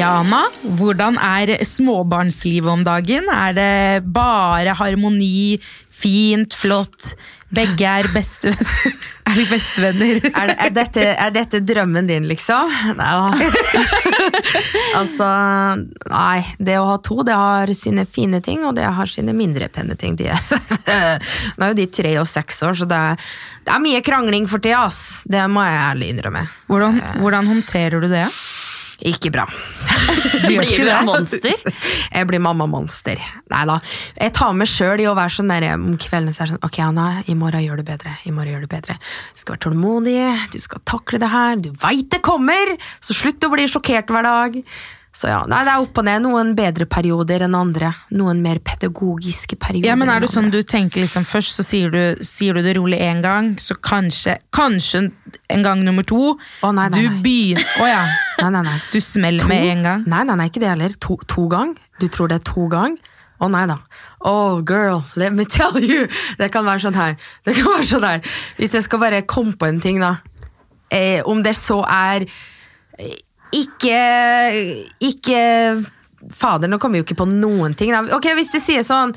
Jana, hvordan er småbarnslivet om dagen? Er det bare harmoni, fint, flott? Begge er beste Er de bestevenner? Er, det, er, dette, er dette drømmen din, liksom? Nei altså, nei. Det å ha to, det har sine fine ting, og det har sine mindre pene ting. De Nå er jo de tre og seks år, så det er, det er mye krangling for tida, ass. Det må jeg ærlig innrømme. Hvordan, hvordan håndterer du det? Ikke bra. Du gjør Blir ikke det? et monster? Jeg blir mammamonster. Nei da. Jeg tar meg sjøl i å være sånn der om kvelden så er det sånn Ok, Anna, i morgen gjør du bedre. I morgen gjør du bedre. Du skal være tålmodig, du skal takle det her. Du veit det kommer! Så slutt å bli sjokkert hver dag. Så ja, nei, det er opp og ned. Noen bedre perioder enn andre. Noen mer pedagogiske perioder. Ja, men er det sånn du tenker liksom Først så sier du, sier du det rolig én gang, så kanskje, kanskje en gang nummer to. Å, nei, nei, du begynner Å ja. Nei, nei, nei. Du smeller med en gang. Nei, nei, nei, ikke det heller. To, to gang. Du tror det er to gang? Å nei da. Oh, girl, let me tell you. Det kan være sånn her. Det kan være sånn her. Hvis jeg skal bare komme på en ting, da. Eh, om det så er eh, ikke Ikke Fader, nå kommer vi jo ikke på noen ting. Da. Ok, Hvis det sier sånn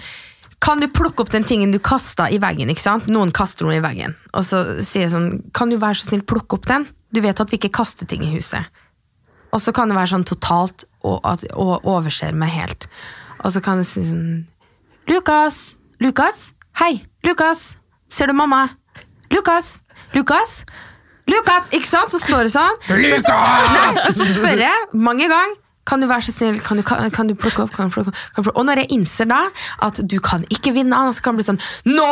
kan du plukke opp den tingen du kasta i veggen? ikke sant? Noen kaster noe i veggen. Og så sier jeg sånn, kan du være så snill plukke opp den? Du vet at vi ikke kaster ting i huset. Og så kan det være sånn totalt og, at, og overser meg helt. Og så kan det si sånn Lukas! Lukas? Hei, Lukas! Ser du mamma? Lukas! Lukas? Lukas! Ikke sant? Så står det sånn. Lukas! Nei, og så spør jeg mange ganger. Kan du være så snill, kan du, kan, kan du plukke opp? Kan du plukke opp? Kan du plukke opp? Og når jeg innser da at du kan ikke vinne, så kan det bli sånn Nå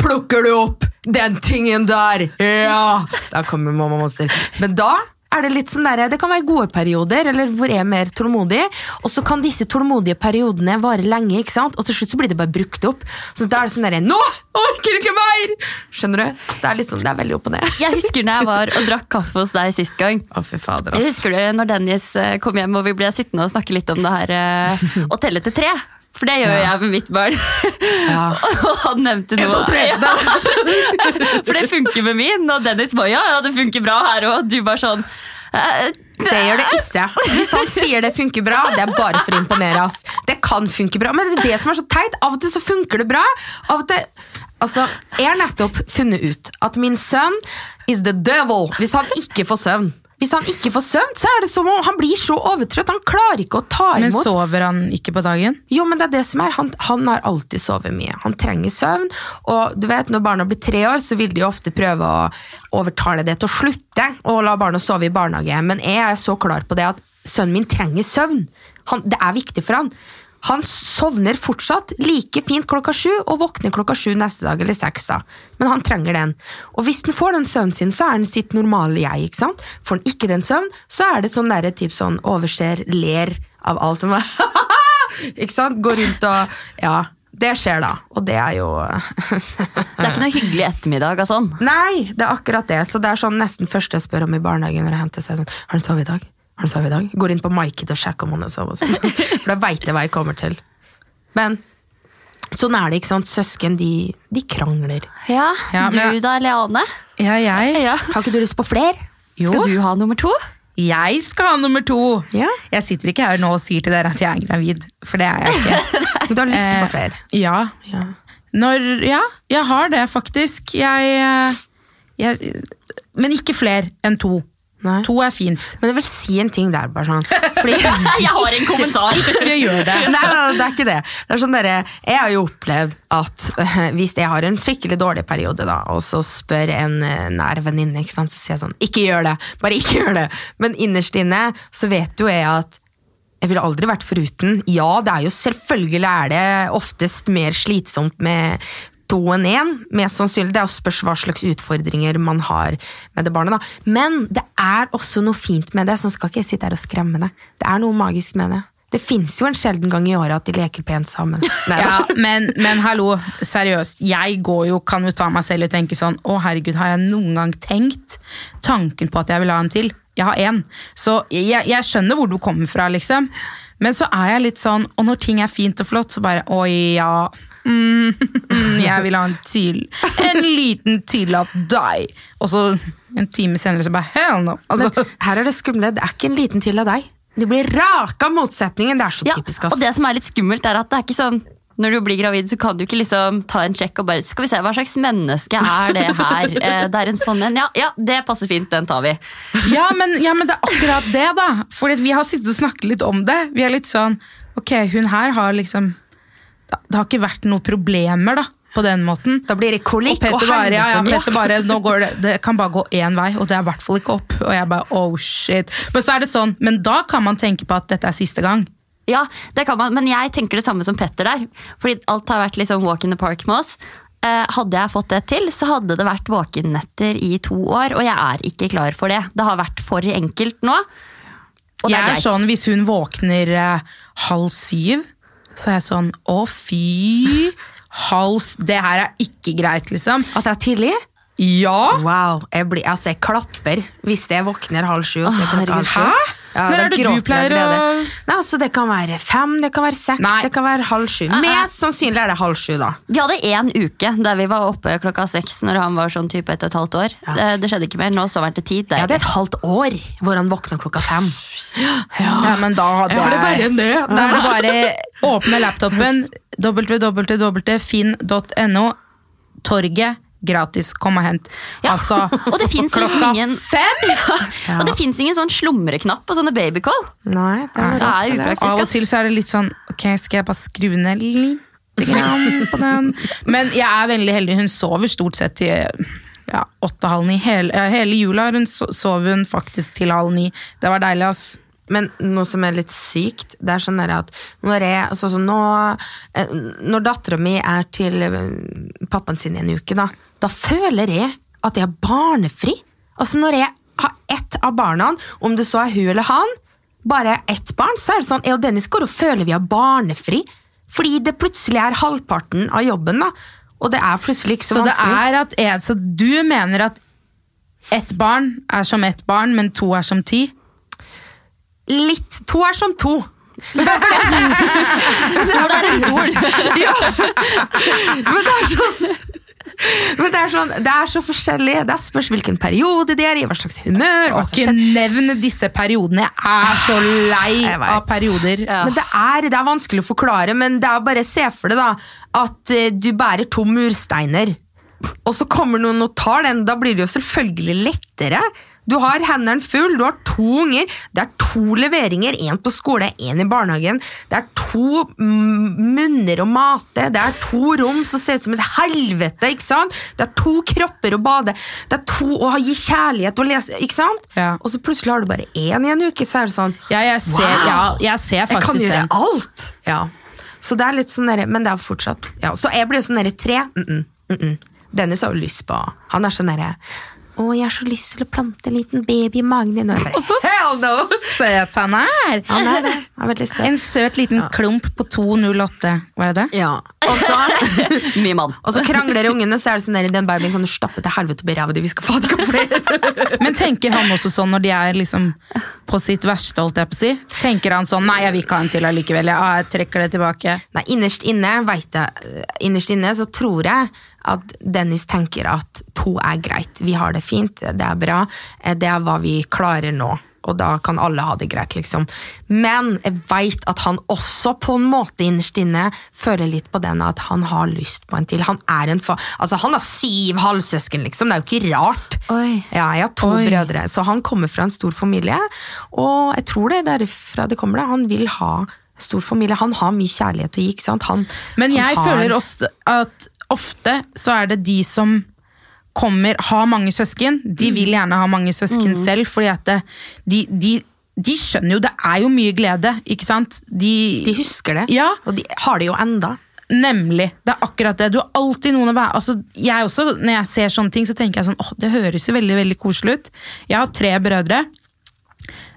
plukker du opp den tingen der! Ja! Da kommer mamma monster. Men da er det litt sånn der, det kan være gode perioder, eller hvor jeg er mer tålmodig, og så kan disse tålmodige periodene vare lenge, ikke sant? og til slutt så blir det bare brukt opp. Så da er det sånn derre Nå orker du ikke mer! Skjønner du? Så det er litt sånn, det er veldig opp og ned. Jeg husker når jeg var og drakk kaffe hos deg sist gang. Å, fy fader, Jeg husker du når Dennis eh, kom hjem og vi ble sittende og snakke litt om det her eh, å telle til tre. For det gjør Ja. jeg med mitt barn. Ja. og han nevnte noe. En, to, tre! For det funker med min, og Dennis bare ja, ja, det funker bra her òg. Du bare sånn eh, Det gjør det ikke. Hvis han sier det funker bra, det er bare for å imponere. ass. Det kan funke bra, men det er det som er så teit. Av og til så funker det bra. Av og til Altså, Jeg har nettopp funnet ut at min sønn is the devil hvis han ikke får søvn. Hvis han ikke får søvn, så er det som om han blir så overtrøtt. Han klarer ikke å ta imot. Men sover han ikke på dagen? Jo, men det er det som er. Han, han har alltid sovet mye. Han trenger søvn. Og du vet, når barna blir tre år, så vil de ofte prøve å overtale det til å slutte å la barna sove i barnehage. Men jeg er så klar på det at sønnen min trenger søvn. Han, det er viktig for han. Han sovner fortsatt like fint klokka sju og våkner klokka sju neste dag eller seks. da. Men han trenger den. Og hvis han får den søvnen sin, så er han sitt normale jeg. ikke sant? Får han ikke den søvn, så er det sånn derre typ sånn overser, ler av alt som Ikke sant? Går rundt og Ja. Det skjer da, og det er jo Det er ikke noe hyggelig ettermiddag av sånn. Nei, det er akkurat det. Så det er sånn nesten første jeg spør om i barnehagen når jeg henter seg sånn Har du sovet i dag? Har du sovet i dag? Går inn på Marked og sjekker om han har sovet. sånn. For da veit jeg hva jeg kommer til. Men sånn er det, ikke sant. Søsken, de, de krangler. Ja, Ja, Du men- da, Leane? Ja, jeg. Ja. Har ikke du lyst på flere? Skal du ha nummer to? Jeg skal ha nummer to! Ja. Jeg sitter ikke her nå og sier til dere at jeg er gravid, for det er jeg ikke. Men du har lyst på Eh. Ja. Ja. Når, ja, jeg har det faktisk. Jeg, eh, jeg Men ikke flere enn to. Nei. To er fint. Men jeg vil si en ting der, bare sånn. Fordi Jeg har en kommentar. Ikke gjør det. Nei, nei, det er ikke det. det er sånn dere, jeg har jo opplevd at eh, hvis jeg har en skikkelig dårlig periode, da, og så spør en eh, nær venninne, så sier jeg sånn Ikke gjør det! Bare ikke gjør det! Men innerst inne så vet jo jeg at jeg ville aldri vært foruten. Ja, det er jo selvfølgelig er det oftest mer slitsomt med to enn én. Mest sannsynlig. Det er spørs hva slags utfordringer man har med det barnet. da. Men det er også noe fint med det, så skal ikke jeg sitte her og skremme det. Det er noe magisk med det. Det fins jo en sjelden gang i året at de leker pent sammen. Ja, men, men hallo, seriøst. Jeg går jo, kan jo ta meg selv og tenke sånn Å, herregud, har jeg noen gang tenkt tanken på at jeg vil ha en til? Jeg har én. Så jeg, jeg skjønner hvor du kommer fra, liksom. Men så er jeg litt sånn Og når ting er fint og flott, så bare Oi, ja. Mm, jeg vil ha en til. En liten til av deg. Og så en time senere så bare Hell no. Altså, Men her er det skumle. Det er ikke en liten til av deg. Det blir raka motsetningen. Det er så Ja, typisk, og det som er litt skummelt, er at det er ikke sånn når du blir gravid, så kan du ikke liksom ta en sjekk og bare Skal vi se, hva slags menneske er det her? Eh, Det er en sånn en. Ja, ja, det passer fint, den tar vi. Ja men, ja, men det er akkurat det, da. For vi har sittet og snakket litt om det. Vi er litt sånn Ok, hun her har liksom Det har ikke vært noen problemer, da, på den måten. Da blir det kolikk og, Petter bare, ja, ja, Petter bare nå går det, det kan bare gå én vei, og det er i hvert fall ikke opp. Og jeg bare oh shit. Men så er det sånn, men da kan man tenke på at dette er siste gang. Ja, det kan man, men jeg tenker det samme som Petter der. Fordi alt har vært liksom walk in the park med oss. Eh, hadde jeg fått det til, så hadde det vært våkennetter i to år, og jeg er ikke klar for det. Det har vært for enkelt nå. Og jeg er er sånn, Hvis hun våkner eh, halv syv, så er jeg sånn å fy hals, Det her er ikke greit, liksom. At det er tidlig? Ja! Wow. Jeg, blir, altså, jeg klapper hvis jeg våkner halv sju. og ser klokka halv sju. Hæ? Ja, Når er det du pleier å- Nei, altså, Det kan være fem, det kan være seks, Nei. det kan være halv sju. Mest sannsynlig er det halv sju, da. Vi hadde én uke der vi var oppe klokka seks når han var sånn type ett og et halvt år. Det, det skjedde ikke mer. Nå sov han til ti. Det Jeg er et halvt år hvor han våkna klokka fem. Ja, men da hadde jeg... det er det verre enn det. Da er det bare åpne laptopen, www.finn.no, torget, gratis, kom og hent. Ja, Altså, og det liksom ingen- fem! Og det fins ingen sånn slumreknapp på sånne babycall. Nei, det er, Det er upraktisk. Av og til så er det litt sånn Ok, skal jeg bare skru ned litt grann på den? Men jeg er veldig heldig. Hun sover stort sett til ja, åtte-halv ni. Hele, ja, hele jula hun sov hun faktisk til halv ni. Det var deilig, ass. Men noe som er litt sykt, det er sånn at når jeg, sånn nå, eh, når dattera mi er til eh, pappaen sin i en uke, da, da føler jeg at jeg er barnefri. Altså Når jeg har ett av barna, om det så er hun eller han, bare ett barn, så er det sånn jeg og Dennis går og føler vi er barnefri. Fordi det plutselig er halvparten av jobben, da. Og det er plutselig ikke så, Så det vanskelig. er at Så du mener at ett barn er som ett barn, men to er som ti? Litt. To er som to. Det er en stol. Ja. Men det er sånn men det er, sånn, det er så forskjellig. Det spørs hvilken periode de er i, hva slags humør. Hva Og ikke nevn disse periodene. Jeg er så lei av perioder. Ja. Men det er, det er vanskelig å forklare, men det er bare se for deg da at eh, du bærer to mursteiner, og så kommer noen og tar den. Da blir det jo selvfølgelig lettere. Du har hendene full, du har to unger, det er to leveringer, én på skole, én i barnehagen. Det er to mm, munner å mate, det er to rom som ser ut som et helvete. ikke sant? Det er to kropper å bade, det er to å gi kjærlighet og lese. ikke sant? Ja. Og så plutselig har du bare én i en uke, så er det sånn Ja, jeg ser, Wow. ja, jeg ser jeg kan gjøre den. alt! Ja. Så det er litt sånn derre Men det er fortsatt ja. Så jeg blir sånn derre tre. -mm, mm -mm. Dennis har jo lyst på Han er sånn derre Å, jeg har så lyst til å plante en liten baby i magen din. Og bare, så Hell no! søt han er! Han er det. Han er veldig søt. En søt liten klump på 208. Var det det? Ja. Og så, Mye mann. og så krangler ungene, så er det sånn der Den babyen kan du stappe til helvete på ræva di. Vi skal få det ikke flere. Men tenker han også sånn når de er liksom på sitt verste, holdt jeg på å si? Tenker han sånn 'nei, jeg vil ikke ha en til allikevel', jeg, ah, jeg trekker det tilbake'? Nei, innerst inne, vet jeg, innerst inne så tror jeg at Dennis tenker at to er greit. Vi har det fint, det er bra. eh, Det er hva vi klarer nå. Og da kan alle ha det greit, liksom. Men jeg veit at han også på en måte innerst inne føler litt på den at han har lyst på en til. Han er en fa altså han har syv halvsøsken, liksom. Det er jo ikke rart. Oi. Ja, jeg har to Oi. brødre, så han kommer fra en stor familie. Og jeg tror det er derfra det kommer. det. Han vil ha stor familie. Han har mye kjærlighet å gi. ikke sant? Han, Men han jeg har- føler også at ofte så er det de som kommer, har mange søsken, de vil gjerne ha mange søsken selv, fordi at de, de, de skjønner jo, det er jo mye glede, ikke sant? De, De husker det, Ja. og de har det jo enda. Nemlig. Det er akkurat det. Du har alltid noen å være altså, jeg også, Når jeg ser sånne ting, så tenker jeg sånn åh, det høres jo veldig veldig koselig ut. Jeg har tre brødre,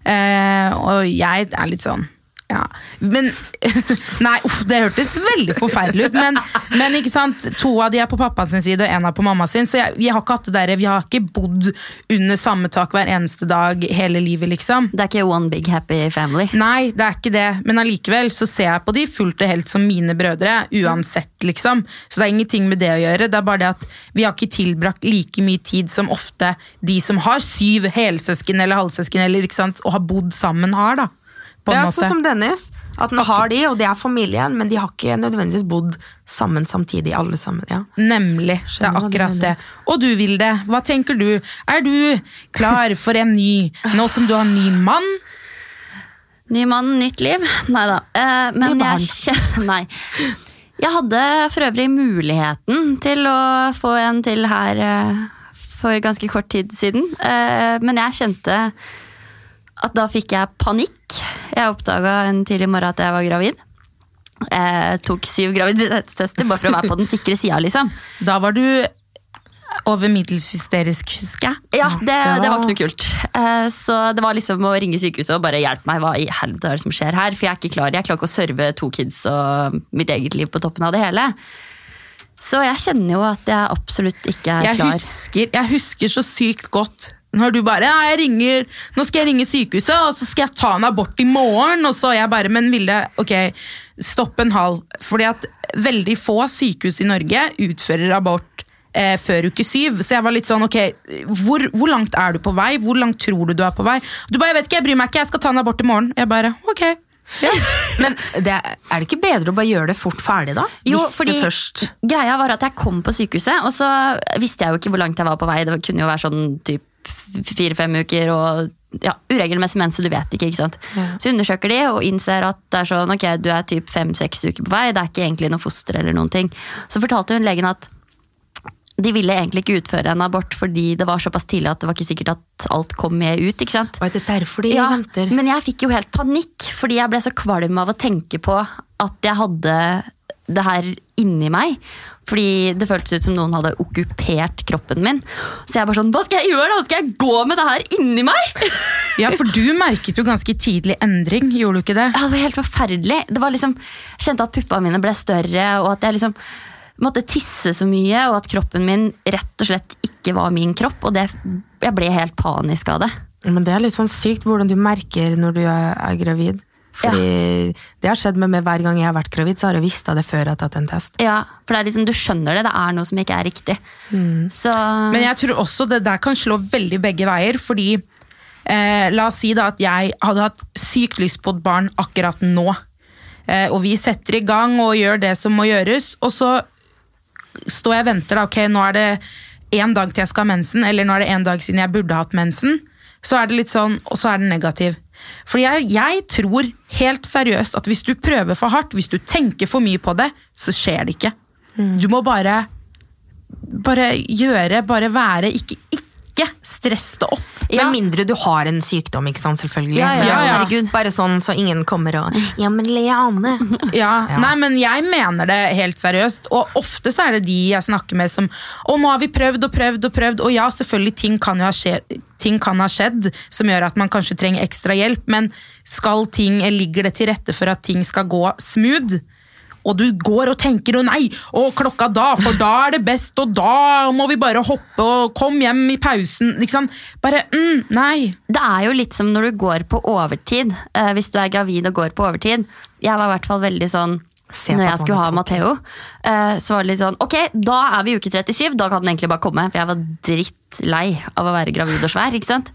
eh, og jeg er litt sånn ja. Men Nei, uff, det hørtes veldig forferdelig ut. Men, men ikke sant, to av de er på pappaens side, og én er på mamma sin. Så jeg, vi har ikke hatt det der, vi har ikke bodd under samme tak hver eneste dag hele livet, liksom. Det er ikke one big happy family. Nei, det er ikke det, men allikevel så ser jeg på de fullt og helt som mine brødre, uansett, liksom. Så det er ingenting med det å gjøre. Det er bare det at vi har ikke tilbrakt like mye tid som ofte de som har syv helsøsken eller halvsøsken eller, ikke sant, og har bodd sammen, har, da. På en Ja, måte. sånn som Dennis. At den har de, og det er familien, men de har ikke nødvendigvis bodd sammen samtidig, alle sammen. ja. Nemlig. Det er akkurat det. Og du, Vilde, hva tenker du? Er du klar for en ny, nå som du har ny mann? Ny mann, nytt liv? Nei da. Eh, men jeg Nei. Jeg hadde for øvrig muligheten til å få en til her eh, for ganske kort tid siden. Eh, men jeg kjente at da fikk jeg panikk. Jeg oppdaga en tidlig morgen at jeg var gravid. Jeg tok syv graviditetstester bare for å være på den sikre sida, liksom. Da var du over middels hysterisk, husker jeg. Ja, det, det var- ikke noe kult. Eh, Så det var liksom å ringe sykehuset og bare hjelpe meg. Hva i helvete er det som skjer her? For jeg er ikke klar. Jeg klarer ikke å serve to kids og mitt eget liv på toppen av det hele. Så jeg kjenner jo at jeg absolutt ikke er Jeg klar. husker, jeg husker så sykt godt når du bare ja, jeg ringer, Nå skal jeg ringe sykehuset, og så skal jeg ta en abort i morgen. Og så jeg bare Men Vilde, ok, stopp en hal. Fordi at veldig få sykehus i Norge utfører abort eh, før uke syv. Så jeg var litt sånn ok, hvor, hvor langt er du på vei? Hvor langt tror du du er på vei? Du bare jeg vet ikke, jeg bryr meg ikke, jeg skal ta en abort i morgen. Jeg bare ok. Ja. Men det, er er det ikke bedre å bare gjøre det fort ferdig, da? Jo, Hvis fordi først greia var at jeg kom på sykehuset, og så visste jeg jo ikke hvor langt jeg var på vei. Det kunne jo være sånn typ fire-fem uker og ja, uregelmessig mens, du vet ikke. ikke sant? Så undersøker de og innser at det er sånn, ok, du er typ fem-seks uker på vei, det er ikke egentlig noe foster eller noen ting. Så fortalte hun legen at de ville egentlig ikke utføre en abort fordi det var såpass tidlig at det var ikke sikkert at alt kom med ut. ikke sant? Og er det derfor de Ja, venter? men jeg fikk jo helt panikk, fordi jeg ble så kvalm av å tenke på at jeg hadde det her inni meg. Fordi det føltes ut som noen hadde okkupert kroppen min. Så jeg bare sånn, hva skal jeg gjøre da? Skal jeg gå med det her inni meg? ja, for du merket jo ganske tidlig endring, gjorde du ikke det? Ja, det var helt forferdelig. Det var liksom, jeg kjente at puppene mine ble større, og at jeg liksom måtte tisse så mye, og at kroppen min rett og slett ikke var min kropp. Og det, jeg ble helt panisk av det. Men det er litt sånn sykt hvordan du merker når du er, gravid. Fordi det har skjedd med meg hver gang jeg har vært gravid, så har jeg visst det før jeg har tatt en test. Ja, for det er liksom, du skjønner det, det er noe som ikke er riktig. Så Men jeg tror også det der kan slå veldig begge veier, fordi eh, La oss si da at jeg hadde hatt sykt lyst på et barn akkurat nå. Eh, og vi setter i gang og gjør det som må gjøres, og så står jeg og venter. da, ok, Nå er det én dag til jeg skal ha mensen, eller nå er det én dag siden jeg burde hatt mensen. Så er det litt sånn, Og så er den negativ. Fordi jeg, jeg tror helt seriøst at hvis du prøver for hardt, hvis du tenker for mye på det, så skjer det ikke. Du må bare bare gjøre, bare være. Ikke, ikke stress det opp. Ja. Med mindre du har en sykdom, ikke sant, selvfølgelig. Ja, ja, herregud. Bare sånn så ingen kommer og Ja, men Leane. Nei, men jeg mener det helt seriøst. Og ofte så er det de jeg snakker med som Å, nå har vi prøvd og prøvd og prøvd. Og ja, selvfølgelig, ting kan jo ha skjedd, ting kan ha skjedd som gjør at man kanskje trenger ekstra hjelp, men skal ting, ligger det til rette for at ting skal gå smooth? Og du går og tenker 'å nei', og klokka da, for da er det best, og da må vi bare hoppe og kom hjem i pausen. Liksom. Bare mm, nei. Det er jo litt som når du går på overtid. Eh, hvis du er gravid og går på overtid. Jeg var i hvert fall veldig sånn når jeg skulle ha Matheo, eh, så var det litt sånn Ok, da er vi i uke 37, da kan den egentlig bare komme. For jeg var drittlei av å være gravid og svær. ikke sant?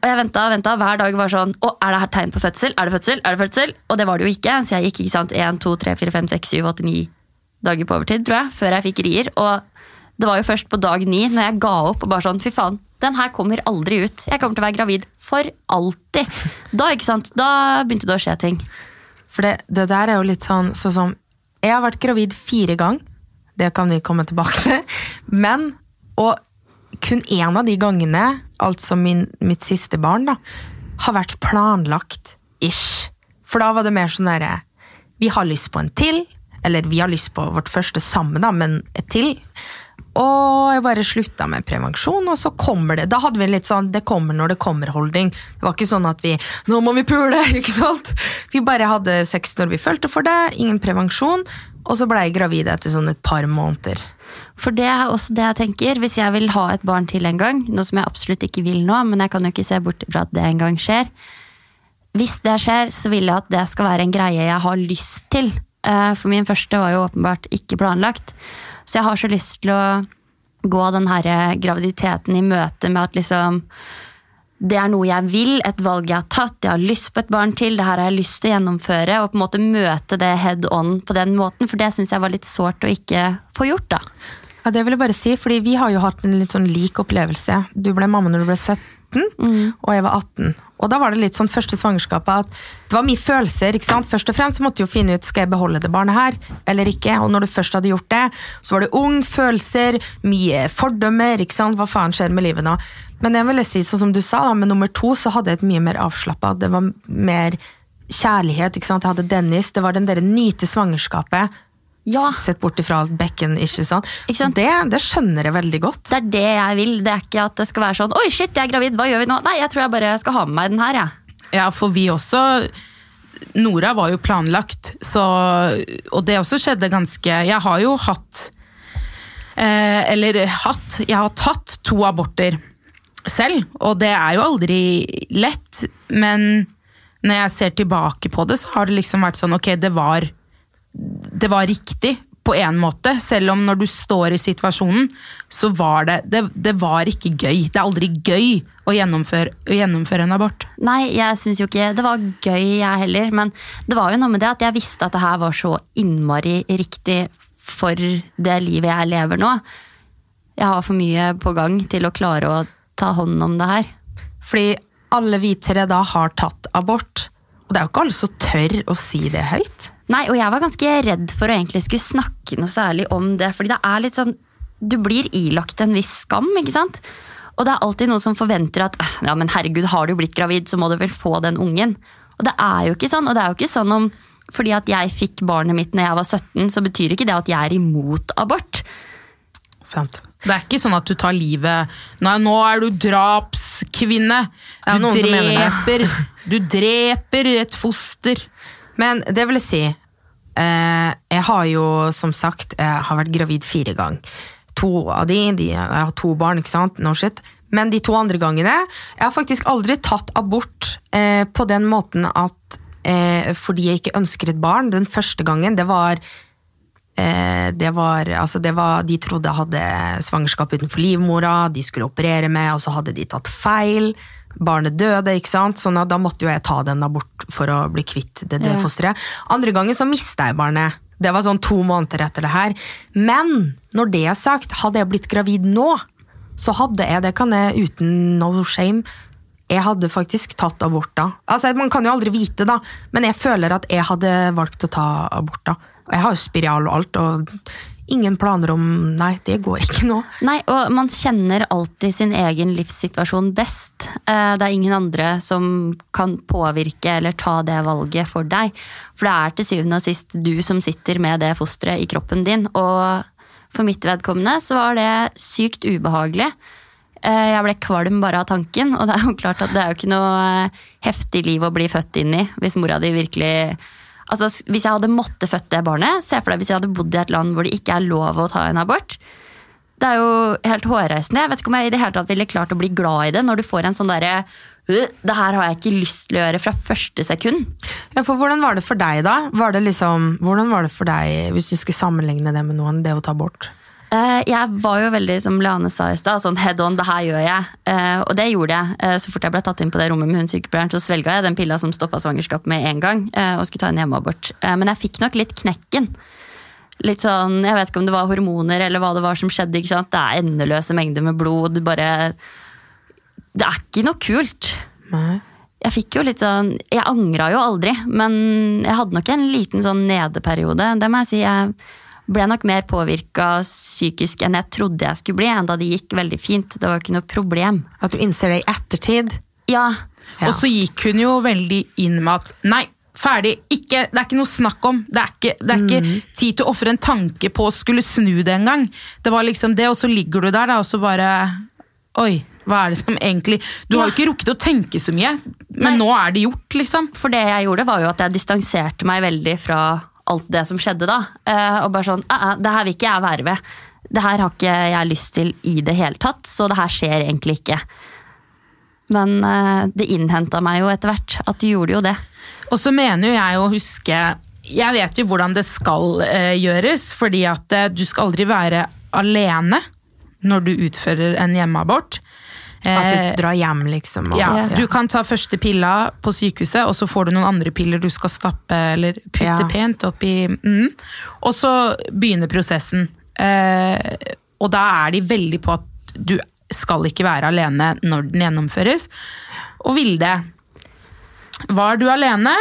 Og jeg venta og venta. Hver dag var sånn Å, er det her tegn på fødsel? Er det fødsel? Er det fødsel? Og det var det jo ikke. Så jeg gikk ikke sant, 1, 2, 3, 4, 5, 6, 7, 8, 9 dager på overtid, tror jeg, før jeg fikk rier. Og det var jo først på dag ni, når jeg ga opp og bare sånn Fy faen, den her kommer aldri ut. Jeg kommer til å være gravid for alltid. Da, ikke sant? Da begynte det å skje ting. For det, det der er jo litt sånn sånn som Jeg har vært gravid fire ganger. Det kan vi komme tilbake til. Men Og kun én av de gangene, altså min, mitt siste barn, da, har vært planlagt ish. For da var det mer sånn derre Vi har lyst på en til. Eller vi har lyst på vårt første sammen, da, men et til. Og jeg bare slutta med prevensjon, og så kommer det. Da hadde vi litt sånn 'det kommer når det kommer'-holdning. Det var ikke sånn at vi 'nå må vi pule', ikke sant? Vi bare hadde sex når vi følte for det, ingen prevensjon. Og så ble jeg gravid etter sånn et par måneder. For det er også det jeg tenker. Hvis jeg vil ha et barn til en gang, noe som jeg absolutt ikke vil nå, men jeg kan jo ikke se bort fra at det en gang skjer. Hvis det skjer, så vil jeg at det skal være en greie jeg har lyst til. Eh, For min første var jo åpenbart ikke planlagt. Så jeg har så lyst til å gå den her graviditeten i møte med at liksom det er noe jeg vil, et valg jeg har tatt, jeg har lyst på et barn til, det her har jeg lyst til å gjennomføre, og på en måte møte det head on på den måten, for det syns jeg var litt sårt å ikke få gjort, da. Ja, det vil jeg bare si, fordi vi har jo hatt en litt sånn lik opplevelse. Du ble mamma når du ble 17, og jeg var 18. Og da var det litt sånn første svangerskapet at det var mye følelser. ikke sant? Først og fremst så måtte du jo finne ut skal jeg beholde det barnet her eller ikke. Og når du først hadde gjort det, så var det ung, følelser, mye fordømmer. ikke sant? Hva faen skjer med livet nå? Men jeg vil si, sånn som du sa, da, med nummer to så hadde jeg et mye mer avslappa. Det var mer kjærlighet. ikke sant? Jeg hadde Dennis. Det var den derre nyte svangerskapet. Ja. Sett bort ifra bekken, ikke sant. Ikke sant? Så det, det skjønner jeg veldig godt. Det er det jeg vil. Det er ikke at det skal være sånn Oi, shit, jeg er gravid, hva gjør vi nå? Nei, jeg tror jeg bare skal ha med meg den her, jeg. Ja, for vi også Nora var jo planlagt, så Og det også skjedde ganske Jeg har jo hatt eh, Eller hatt Jeg har tatt to aborter selv, og det er jo aldri lett, men når jeg ser tilbake på det, så har det liksom vært sånn Ok, det var Det var riktig på en måte, selv om når du står i situasjonen, så var det Det, det var ikke gøy. Det er aldri gøy å gjennomføre, å gjennomføre en abort. Nei, jeg syns jo ikke det var gøy, jeg heller. Men det var jo noe med det at jeg visste at det her var så innmari riktig for det livet jeg lever nå. Jeg har for mye på gang til å klare å ta hånd om det her. Fordi alle vi tre da har tatt abort. Og det er jo ikke alle som tør å si det høyt. Nei, og jeg var ganske redd for å egentlig skulle snakke noe særlig om det. Fordi det er litt sånn Du blir ilagt en viss skam, ikke sant? Og det er alltid noen som forventer at «Øh, ja, men herregud, har du blitt gravid, så må du vel få den ungen. Og det er jo ikke sånn. Og det er jo ikke sånn om fordi at jeg fikk barnet mitt når jeg var 17, så betyr ikke det at jeg er imot abort. Sant. Det er ikke sånn at du tar livet Nei, nå er du drapskvinne. Du det. dreper Du dreper et foster. Men det vil jeg si Jeg har jo som sagt jeg har vært gravid fire ganger. To av de, de Jeg har to barn, ikke sant? No shit. Men de to andre gangene Jeg har faktisk aldri tatt abort eh, på den måten at eh, fordi jeg ikke ønsker et barn. Den første gangen, det var Eh, det var, altså det var, de trodde jeg hadde svangerskap utenfor livmora, de skulle operere med, og så hadde de tatt feil. Barnet døde, ikke sant? Sånn at da måtte jo jeg ta den abort for å bli kvitt det døde Ja. fosteret. Andre gangen så mista jeg barnet. Det var sånn to måneder etter det her. Men når det er sagt, hadde jeg blitt gravid nå, så hadde jeg, det kan jeg uten no shame, jeg hadde faktisk tatt abort da. Altså, Man kan jo aldri vite, da, men jeg føler at jeg hadde valgt å ta abort da. Og jeg har jo spiral og alt, og ingen planer om Nei, det går ikke nå. Nei, og man kjenner alltid sin egen livssituasjon best. Eh, Det er ingen andre som kan påvirke eller ta det valget for deg. For det er til syvende og sist du som sitter med det fosteret i kroppen din. Og for mitt vedkommende så var det sykt ubehagelig. Eh, Jeg ble kvalm bare av tanken, og det er jo klart at det er jo ikke noe eh, heftig liv å bli født inn i hvis mora di virkelig Altså, Hvis jeg hadde måttet født det barnet, se for deg hvis jeg hadde bodd i et land hvor det ikke er lov å ta en abort. Det er jo helt hårreisende. Jeg vet ikke om jeg i det hele tatt ville klart å bli glad i det når du får en sånn derre «Øh, Det her har jeg ikke lyst til å gjøre fra første sekund. Ja, for Hvordan var det for deg, da? Var det liksom, hvordan var det for deg, hvis du skulle sammenligne det med noen, det å ta abort? Eh, Jeg var jo veldig, som Leane sa i stad, sånn head on, det her gjør jeg. Eh, Og det gjorde jeg. Eh, Så fort jeg ble tatt inn på det rommet med hun sykepleieren, så svelga jeg den pilla som stoppa svangerskap med en gang, og skulle ta en hjemmeabort. Men jeg fikk nok litt knekken. Litt sånn, Jeg vet ikke om det var hormoner eller hva det var som skjedde. ikke sant? Det er endeløse mengder med blod. Du bare Det er ikke noe kult. Nei. Jeg fikk jo litt sånn Jeg angra jo aldri, men jeg hadde nok en liten sånn nedeperiode. Det må jeg si. Jeg ble nok mer påvirka psykisk enn jeg trodde jeg skulle bli, enda det gikk veldig fint. Det var ikke noe problem. At du innser det i ettertid? Ja, Ja. Og så gikk hun jo veldig inn med at nei, ferdig, ikke, det er ikke noe snakk om. Det er ikke, det er ikke tid til å ofre en tanke på å skulle snu det engang. Det var liksom det, og så ligger du der da, og så bare Oi, hva er det som egentlig Du har jo ikke rukket å tenke så mye, men Nei. nå er det gjort, liksom. For det jeg gjorde, var jo at jeg distanserte meg veldig fra alt det som skjedde da. Eh, og bare sånn «Ah, ah, Det her vil ikke jeg være ved. Det her har ikke jeg lyst til i det hele tatt, så det her skjer egentlig ikke. Men eh, det innhenta meg jo etter hvert at de gjorde jo det. Og så mener jo jeg å huske Jeg vet jo hvordan det skal eh, gjøres, fordi at du skal aldri være alene når du utfører en hjemmeabort. At Eh, du drar hjem, liksom. Og, ja, Du kan ta første pilla på sykehuset, og så får du noen andre piller du skal stappe eller putte Ja. pent oppi. Mm. Og så begynner prosessen. Eh, og da er de veldig på at du skal ikke være alene når den gjennomføres. Og Vilde, var du alene?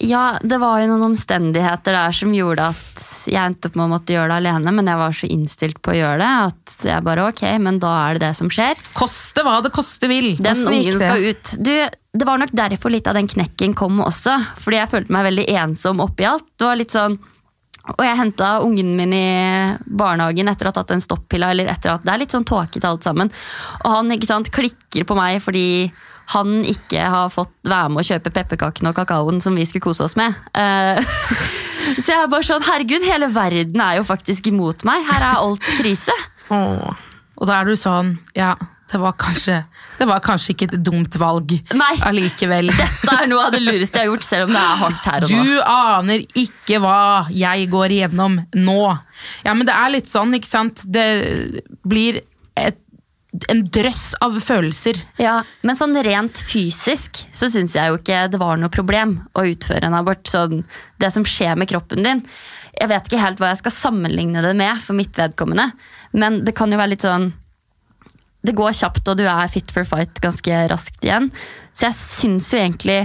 Ja, det var jo noen omstendigheter der som gjorde at jeg endte opp med å måtte gjøre det alene, men jeg var så innstilt på å gjøre det at jeg bare ok, men da er det det som skjer. Koste hva det koste vil. Den ungen skal ut. Du, det var nok derfor litt av den knekken kom også, fordi jeg følte meg veldig ensom oppi alt. Det var litt sånn og jeg henta ungen min i barnehagen etter å ha tatt en stoppilla. eller etter at Det er litt sånn tåkete alt sammen. Og han ikke sant, klikker på meg fordi han ikke har fått være med å kjøpe pepperkakene og kakaoen som vi skulle kose oss med. Uh, så jeg er bare sånn, herregud, hele verden er jo faktisk imot meg. Her er alt krise. Åh. Og da er du sånn Ja, det var kanskje, det var kanskje ikke et dumt valg Nei. allikevel. Dette er noe av det lureste jeg har gjort, selv om det er hardt her og nå. Du aner ikke hva jeg går igjennom nå. Ja, men det er litt sånn, ikke sant? Det blir et, en drøss av følelser. Ja, Men sånn rent fysisk så syns jeg jo ikke det var noe problem å utføre en abort. Sånn, det som skjer med kroppen din Jeg vet ikke helt hva jeg skal sammenligne det med for mitt vedkommende, men det kan jo være litt sånn Det går kjapt, og du er fit for fight ganske raskt igjen. Så jeg syns jo egentlig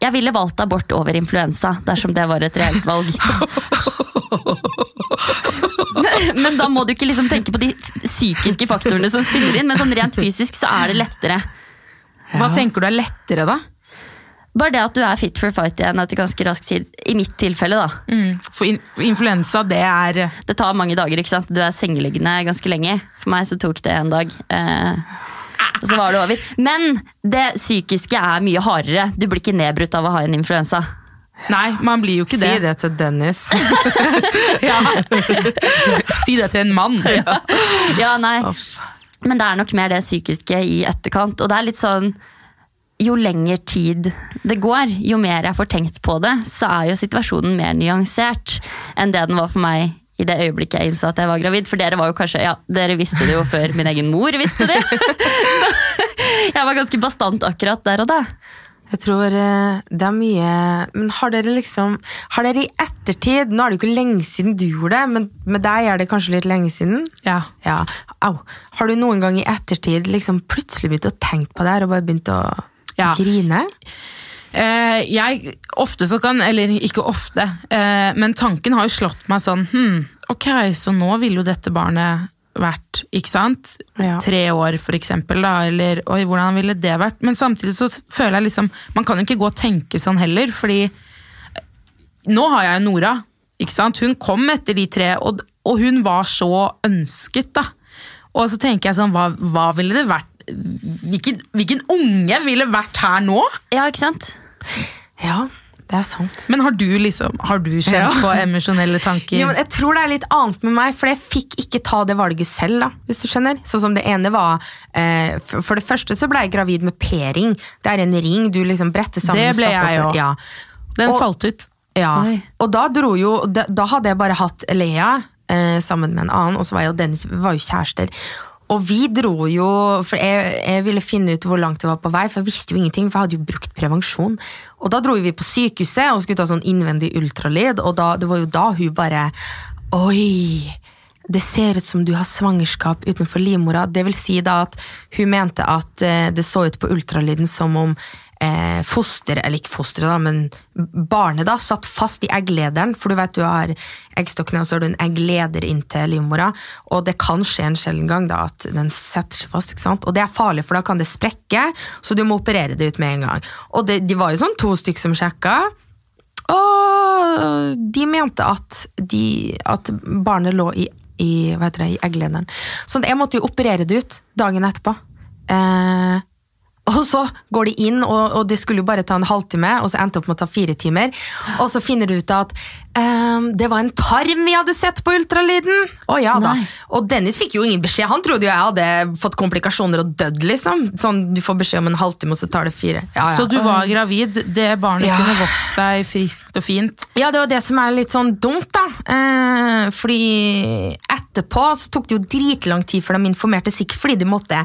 Jeg ville valgt abort over influensa dersom det var et reelt valg. Men da må du ikke liksom tenke på de psykiske faktorene som spiller inn, men sånn rent fysisk så er det lettere. Hva tenker du er lettere, da? Bare det at du er fit for fight igjen etter ganske rask tid. I mitt tilfelle, da. Mm, for, in, for influensa, det er Det tar mange dager. ikke sant? Du er sengeliggende ganske lenge. For meg så tok det en dag. Eh, og så var det over. Men det psykiske er mye hardere. Du blir ikke nedbrutt av å ha en influensa. Nei, man blir jo ikke Si det. det til Dennis. Ja. si det til en mann. Ja, nei. Men det er nok mer det psykiske i etterkant. Og det er litt sånn jo lenger tid det går, jo mer jeg får tenkt på det, så er jo situasjonen mer nyansert enn det den var for meg i det øyeblikket jeg innså at jeg var gravid. For dere var jo kanskje, ja, dere visste det jo før min egen mor visste det. Jeg var ganske bastant akkurat der og da. Jeg tror eh, det er mye Men har dere liksom Har dere i ettertid Nå er det jo ikke lenge siden du gjorde det, men med deg er det kanskje litt lenge siden? Ja. Ja, au. Har du noen gang i ettertid liksom plutselig begynt å tenke på det her og bare begynt å Ja. grine? Eh, jeg, ofte så kan, eller ikke ofte, eh, men tanken har jo slått meg sånn hm, Ok, så nå vil jo dette barnet vært, ikke sant? Ja. Tre år, for eksempel, da, eller oi, hvordan ville det vært? Men samtidig så føler jeg liksom Man kan jo ikke gå og tenke sånn heller, fordi eh, nå har jeg Nora, ikke sant? Hun kom etter de tre, og, og hun var så ønsket, da. Og så tenker jeg sånn, hva, hva ville det vært? Hvilken, hvilken unge ville vært her nå? Ja, ikke sant? Ja, det er sant. Men har du liksom, har du kjent Ja. på emosjonelle tanker? Jo, men jeg tror det er litt annet med meg, for jeg fikk ikke ta det valget selv. da, hvis du skjønner. Sånn som det ene var eh, for, for det første så ble jeg gravid med p-ring. Det er en ring du liksom bretter sammen. Det ble jeg òg. Ja. Den Og- falt ut. Ja, Oi. og da dro jo Da, da hadde jeg bare hatt Lea eh, sammen med en annen, og så var jeg og Dennis var jo kjærester. Og vi dro jo For jeg, jeg ville finne ut hvor langt jeg var på vei, for jeg visste jo ingenting, for jeg hadde jo brukt prevensjon. Og da dro vi på sykehuset og skulle ta sånn innvendig ultralyd, og da, det var jo da hun bare Oi! Det ser ut som du har svangerskap utenfor livmora. Det vil si da at hun mente at eh, det så ut på ultralyden som om eh, foster, eller ikke fosteret, da, men barnet da, satt fast i egglederen. For du vet du har eggstokkene, og så har du en eggleder inntil livmora. Og det kan skje en sjelden gang da, at den setter seg fast. ikke sant? Og det er farlig, for da kan det sprekke, så du må operere det ut med en gang. Og det, de var jo sånn to stykker som sjekka. Og de mente at, de, at barnet lå i, i, hva heter det, i egglederen. Så jeg måtte jo operere det ut dagen etterpå. Eh, og så går de inn, og, og det skulle jo bare ta en halvtime, og så endte det opp med å ta fire timer. Og så finner du ut at um, det var en tarm vi hadde sett på ultralyden! Å ja da. Nei. Og Dennis fikk jo ingen beskjed. Han trodde jo jeg hadde fått komplikasjoner og dødd, liksom. Sånn, du får beskjed om en halvtime, og så tar det fire. Ja, ja. Så du var gravid, det barnet Ja. kunne vokst seg friskt og fint. Ja, det var det som er litt sånn dumt, da. Eh, fordi etterpå så tok det jo dritlang tid før de informerte, sikkert fordi de måtte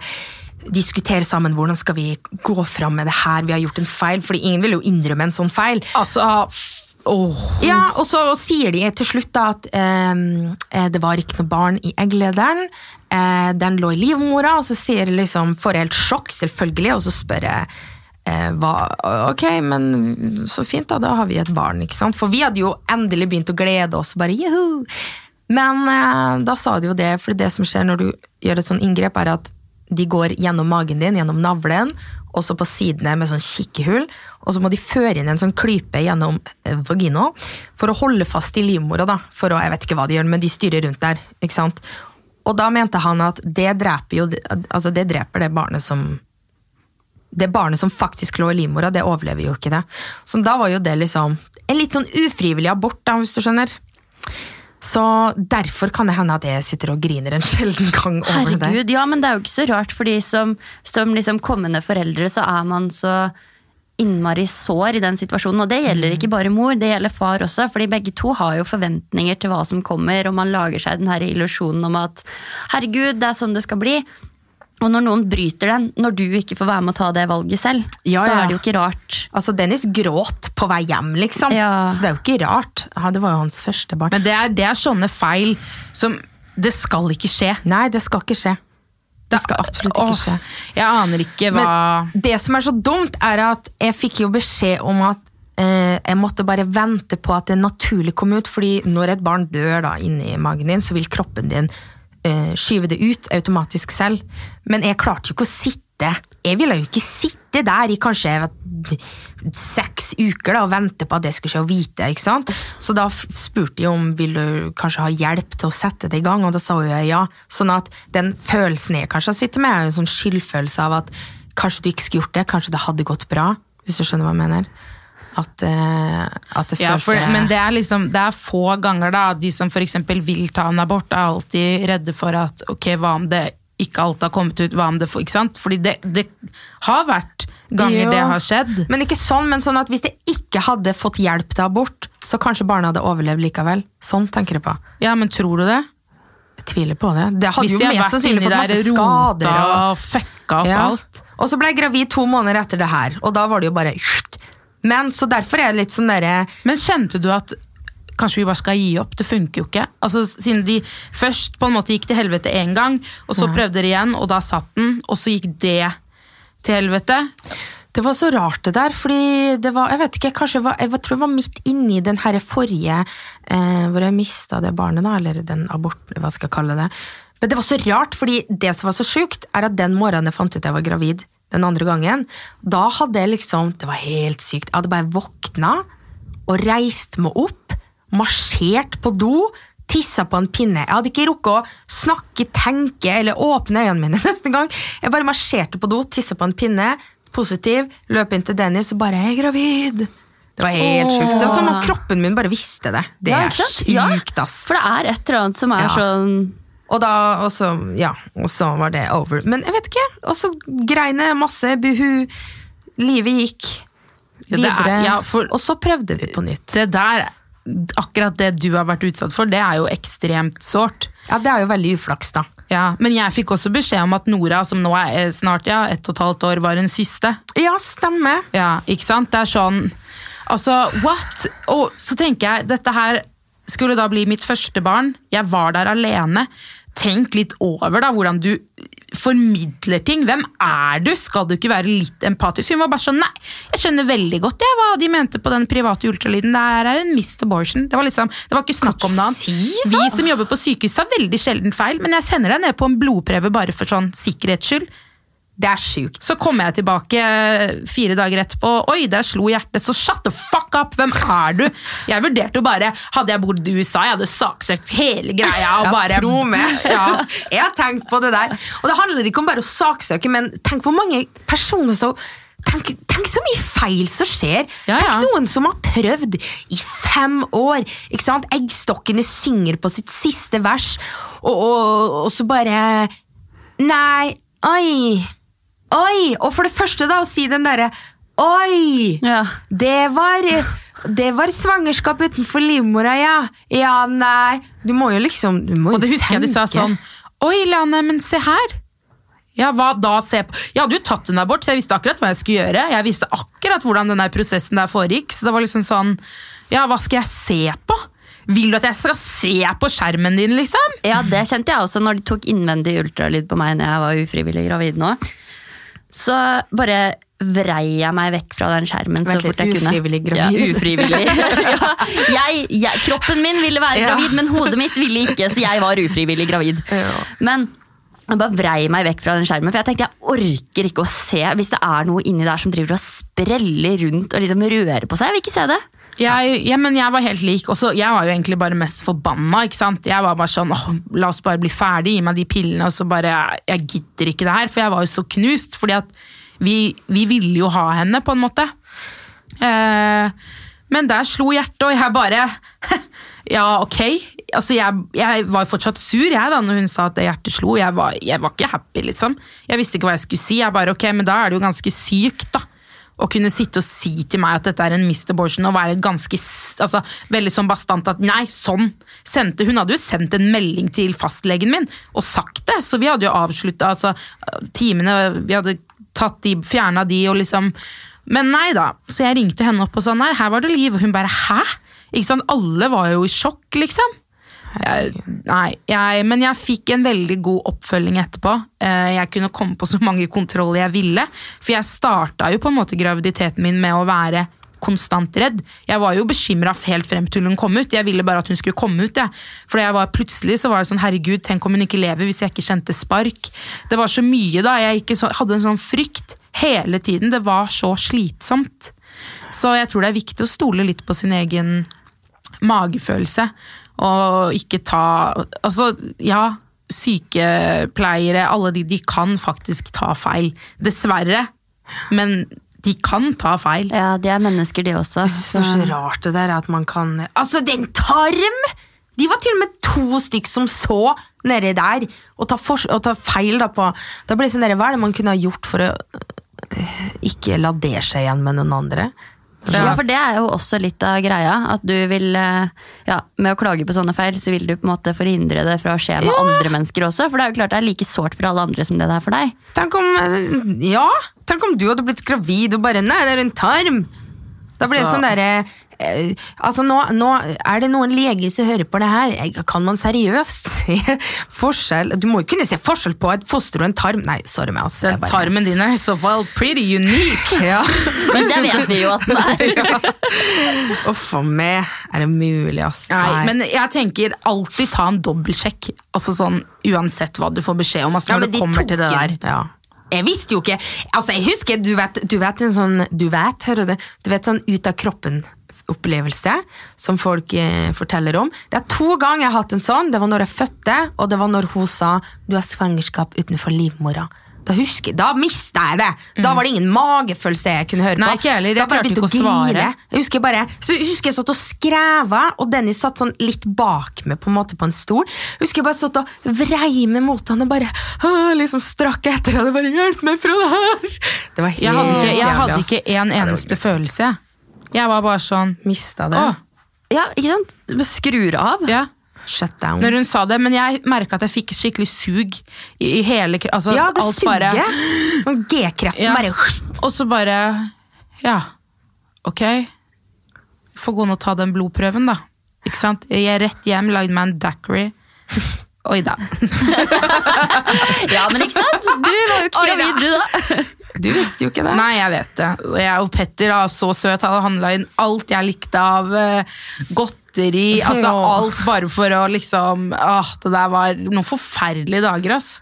diskutere sammen hvordan skal vi gå fram med det her, vi har gjort en feil, fordi ingen vil jo innrømme en sånn feil. Altså, Oh. Ja, og så sier de til slutt da at ehm, eh, det var ikke noe barn i egglederen, eh, den lå i livmora, og så sier liksom, får jeg helt sjokk, selvfølgelig, og så spør jeg eh, hva, ok, men så fint da, da har vi et barn, ikke sant? For vi hadde jo endelig begynt å glede oss, bare juhu! Men eh, da sa de jo det, for det som skjer når du gjør et sånn inngrep, er at de går gjennom magen din, gjennom navlen, og så på sidene med sånn kikkehull, og så må de føre inn en sånn klype gjennom eh, vagina for å holde fast i livmora, da. For å, jeg vet ikke hva de gjør, men de styrer rundt der, ikke sant. Og da mente han at det dreper jo, altså det dreper det barnet som det barnet som faktisk lå i livmora, det overlever jo ikke det. Så da var jo det liksom en litt sånn ufrivillig abort, da, hvis du skjønner. Så derfor kan det hende at jeg sitter og griner en sjelden gang over det. Herregud, ja, men det er jo ikke så rart, fordi som, som liksom kommende foreldre så er man så innmari sår i den situasjonen. Og det gjelder ikke bare mor, det gjelder far også. fordi begge to har jo forventninger til hva som kommer, og man lager seg den her illusjonen om at herregud, det er sånn det skal bli. Og når noen bryter den, når du ikke får være med å ta det valget selv, Ja, så er det jo ikke rart. Altså, Dennis gråt på vei hjem, liksom. Ja. Så det er jo ikke rart. Ja, det var jo hans første barn. Men det er, det er sånne feil som Det skal ikke skje. Nei, det skal ikke skje. Det skal absolutt ikke skje. Jeg aner ikke hva Men det som er så dumt, er at jeg fikk jo beskjed om at eh, jeg måtte bare vente på at det naturlig kom ut, fordi når et barn dør da inni magen din, så vil kroppen din skyve det ut automatisk selv. Men jeg klarte jo ikke å sitte Jeg ville jo ikke sitte der i kanskje vet, seks uker da, og vente på at det skulle skje og vite. ikke sant? Så da spurte jeg om vil du kanskje ha hjelp til å sette det i gang, og da sa hun ja. Sånn at den følelsen jeg kanskje sitter med, er en sånn skyldfølelse av at kanskje du ikke skulle gjort det, kanskje det hadde gått bra. Hvis du skjønner hva jeg mener. At, det at det ja, for, Men det er liksom Det er få ganger, da. De som f.eks. vil ta en abort, er alltid redde for at ok, hva om det ikke alt har kommet ut, hva om det Ikke sant? Fordi det, det har vært ganger Jo. det har skjedd. Men ikke sånn, men sånn at hvis det ikke hadde fått hjelp til abort, så kanskje barna hadde overlevd likevel. Sånn tenker jeg på. Ja, men tror du det? Jeg tviler på det. Det hadde Hvis jo mest sannsynlig fått masse rota skader. Og, og fucka opp Ja. alt. og så ble jeg gravid to måneder etter det her, og da var det jo bare Men så derfor er det litt sånn derre Men kjente du at kanskje vi bare skal gi opp? Det funker jo ikke. Altså, siden de først på en måte gikk til helvete én gang, og så prøvde de igjen, og da satt den, og så gikk det til helvete. Det var så rart det der, fordi det var, jeg vet ikke, kanskje jeg, var, jeg tror jeg var midt inni den her forrige, eh, hvor jeg mista det barnet da, eller den aborten, hva skal jeg kalle det. Men det var så rart, fordi det som var så sjukt, er at den morgenen jeg fant ut jeg var gravid, den andre gangen, da hadde jeg liksom, det var helt sykt, jeg hadde bare våkna og reist meg opp, marsjert på do, tissa på en pinne. Jeg hadde ikke rukket å snakke, tenke eller åpne øynene mine neste gang. Jeg bare marsjerte på do, tissa på en pinne, positiv, løp inn til Dennis og bare 'Jeg er gravid'. Det var helt sjukt. Det var som om kroppen min bare visste det. Det Ja, er sjukt, ass. For det er et eller annet som er Ja. sånn Og da, og så, ja, og så var det over. Men jeg vet ikke. Og så greiene masse, buhu. Livet gikk Ja, er- videre. ja, for- Og så prøvde vi på nytt. Det der, akkurat det du har vært utsatt for, det er jo ekstremt sårt. Ja, det er jo veldig uflaks, da. Ja, men jeg fikk også beskjed om at Nora, som nå er snart ja, ett og et halvt år, var en syste. Ja, stemmer. Ja, ikke sant? Det er sånn Altså, what? Og så tenker jeg, dette her skulle da bli mitt første barn. Jeg var der alene. Tenk litt over da, hvordan du formidler ting. Hvem er du? Skal du ikke være litt empatisk? Hun var bare sånn, nei, jeg skjønner veldig godt jeg, hva de mente på den private ultralyden. Det er en missed abortion. Det var liksom, det var ikke snakk om noe annet. si Vi som jobber på sykehus tar veldig sjelden feil, men jeg sender deg ned på en blodprøve bare for sånn sikkerhets skyld. Det er sjukt. Så kommer jeg tilbake eh, fire dager etterpå. Oi, der slo hjertet. Så shut the fuck up! Hvem er du? Jeg vurderte jo bare Hadde jeg bodd i USA, jeg hadde saksøkt hele greia. Og Ja, bare, tro meg. Ja. Jeg har tenkt på det der. Og det handler ikke om bare å saksøke, men tenk hvor mange personer som Tenk, tenk så mye feil som skjer. Ja, ja. Tenk noen som har prøvd i fem år. Ikke sant? Eggstokkene synger på sitt siste vers, og, og, og så bare Nei, oi. Oi! Og for det første, da, å si den derre Oi! Ja. Det var Det var svangerskap utenfor livmora, ja. Ja, nei Du må jo liksom du må Og det husker jeg de sa sånn Oi, Lane, men se her. Ja, hva da se på? Jeg hadde jo tatt en abort, så jeg visste akkurat hva jeg skulle gjøre. Jeg visste akkurat hvordan den prosessen der foregikk. Så det var liksom sånn Ja, hva skal jeg se på? Vil du at jeg skal se på skjermen din, liksom? Ja, det kjente jeg også når de tok innvendig ultralyd på meg når jeg var ufrivillig gravid nå. Så bare vrei jeg meg vekk fra den skjermen så fort jeg kunne. ufrivillig gravid? Ja, ufrivillig. ja, jeg, jeg, kroppen min ville være Ja. gravid, men hodet mitt ville ikke, så jeg var ufrivillig gravid. Men jeg bare vrei meg vekk fra den skjermen, for jeg tenkte jeg orker ikke å se hvis det er noe inni der som driver og spreller rundt og liksom rører på seg. Jeg vil ikke se det. Jeg, ja, men jeg var helt lik. Også, jeg var jo egentlig bare mest forbanna. ikke sant? Jeg var bare sånn åh, La oss bare bli ferdig, gi meg de pillene. Og så bare Jeg, jeg gidder ikke det her. For jeg var jo så knust. fordi at vi, vi ville jo ha henne, på en måte. Eh, men der slo hjertet, og jeg bare Ja, ok. Altså, jeg, jeg var fortsatt sur jeg da når hun sa at hjertet slo. Jeg var, jeg var ikke happy, liksom. Jeg visste ikke hva jeg skulle si. Jeg bare, ok, Men da er det jo ganske sykt, da. Å kunne sitte og si til meg at dette er en Mr. abortion og være ganske altså, veldig sånn bastant at nei, sånn. Sendte, hun hadde jo sendt en melding til fastlegen min og sagt det, så vi hadde jo avslutta altså, timene. Vi hadde tatt de, fjerna de og liksom Men nei da. Så jeg ringte henne opp og sa nei, her var det liv. Og hun bare hæ? Ikke sant? Alle var jo i sjokk, liksom. Jeg, nei, jeg, men jeg fikk en veldig god oppfølging etterpå. Eh, Jeg kunne komme på så mange kontroller jeg ville. For jeg starta jo på en måte graviditeten min med å være konstant redd. Jeg var jo bekymra helt frem til hun kom ut. Jeg ville bare at hun skulle komme ut. Ja. For jeg var, plutselig så var det sånn herregud, tenk om hun ikke lever hvis jeg ikke kjente spark. Det var så mye da. Jeg så, hadde en sånn frykt hele tiden. Det var så slitsomt. Så jeg tror det er viktig å stole litt på sin egen magefølelse. Og ikke ta Altså, ja, sykepleiere, alle de, de kan faktisk ta feil. Dessverre. Men de kan ta feil. Ja, De er mennesker, de også. Så så rart det der at man kan Altså, den tarm! De var til og med to stykk som så nedi der, og ta, for, og ta feil da på Da blir det sånn der, Hva er det man kunne ha gjort for å ikke la det skje igjen med noen andre? Ja, for det er jo også litt av greia. At du vil, eh, ja, Med å klage på sånne feil, så vil du på en måte forhindre det fra å skje med andre mennesker også. For det er jo klart det er like sårt for alle andre som det det er for deg. Tenk om øh, Ja, tenk om du hadde blitt gravid og bare Nei, det er en tarm! Da blir det sånn derre eh, Altså, nå, nå er det noen leger som hører på det her. Kan man seriøst se forskjell Du må jo kunne se forskjell på et foster og en tarm. Nei, sorry meg, altså. Bare... tarmen din er i så fall pretty unique. Ja. Men det vet vi jo at den er. Uff a meg. Er det mulig, ass? Nei, men jeg tenker alltid ta en dobbeltsjekk. Altså sånn, uansett hva du får beskjed om. Altså, Ja, når det kommer til det der. Ja. Jeg visste jo ikke Altså, jeg husker, du vet, du vet en sånn Du vet, hører du? Du vet sånn ut av kroppen-opplevelse som folk eh, forteller om. Det er to ganger jeg har hatt en sånn. Det var når jeg fødte, og det var når hun sa du har svangerskap utenfor livmora. Da husker, da mista jeg det! Da var det ingen magefølelse jeg kunne høre Nei, på. ikke jeg heller. Jeg Da bare begynte å svare. Jeg husker bare, så jeg husker jeg satt og skreva, og Dennis satt sånn litt bak meg på en måte på en stol. Jeg husker jeg bare satt og vrei meg mot han og bare liksom strakk etter han og bare 'hjelp meg fra det her'! Det var helt Jeg hadde ikke, jeg hadde ikke en eneste følelse. jeg. Jeg var bare sånn Mista det. Åh. Ja, ikke sant? Skrur av. ja. Shut down. Når hun sa det, men jeg merka at jeg fikk skikkelig sug i, i hele altså, ja, det alt suger. G-kreften Ja. bare Og så bare Ja, ok. Får gå ned og ta den blodprøven, da. Ikke sant? Jeg er rett hjem, lagde meg en daiquiri. Oi da. Ja, men ikke sant? Du var jo ikke gravid, du da. Du visste jo ikke det. Nei, jeg vet det. Jeg og Petter, da, så søt, hadde handla inn alt jeg likte av eh, godteri. Altså alt bare for å liksom Åh, Det der var noen forferdelige dager, ass.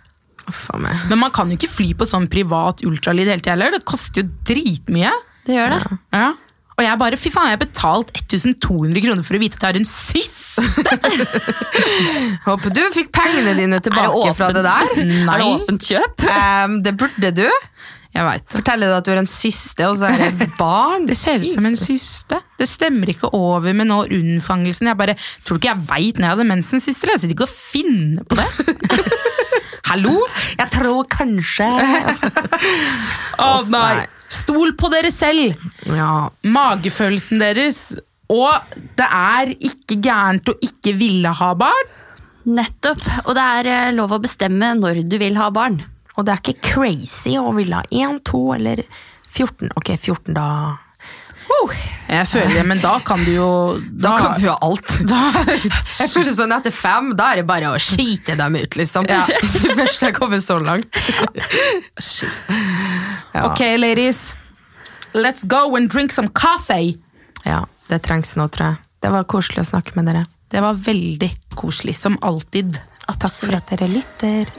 Men man kan jo ikke fly på sånn privat ultralyd hele tida heller. Det koster jo dritmye. Det gjør det. Ja. Og jeg bare, fy faen, jeg har betalt 1200 kroner for å vite at jeg har en syss! Håper du fikk pengene dine det tilbake fra det der. Er det åpent kjøp? Um, det burde du. Jeg vet. Fortelle deg at du er en syste, og så er det et barn. Det ser ut som en syste. Det stemmer ikke over med nå unnfangelsen. Jeg bare, Tror du ikke jeg veit når jeg hadde mensen sist? Jeg sitter ikke og finner på det. Hallo? Jeg tror kanskje Å oh, nei. nei. Stol på dere selv. Ja, Magefølelsen deres. Og det er ikke gærent å ikke ville ha barn. Nettopp. Og det er eh, lov å bestemme når du vil ha barn. Og det er ikke crazy å ville ha 1, 2 eller 14. Ok, 14 da Jeg føler det, men da kan du jo Da kan du ha alt. Jeg føler sånn etter fem, da er det bare å skite dem ut, liksom. Ja. Hvis du først er kommet så langt. Ja. Ok, ladies. Let's go and drink some coffee. Ja, det trengs nå, tror jeg. Det var koselig å snakke med dere. Det var veldig koselig, som alltid. Takk for at dere lytter.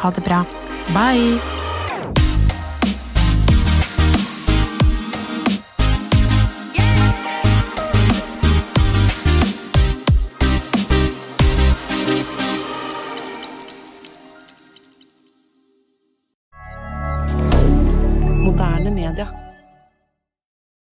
Ha det bra. Bye.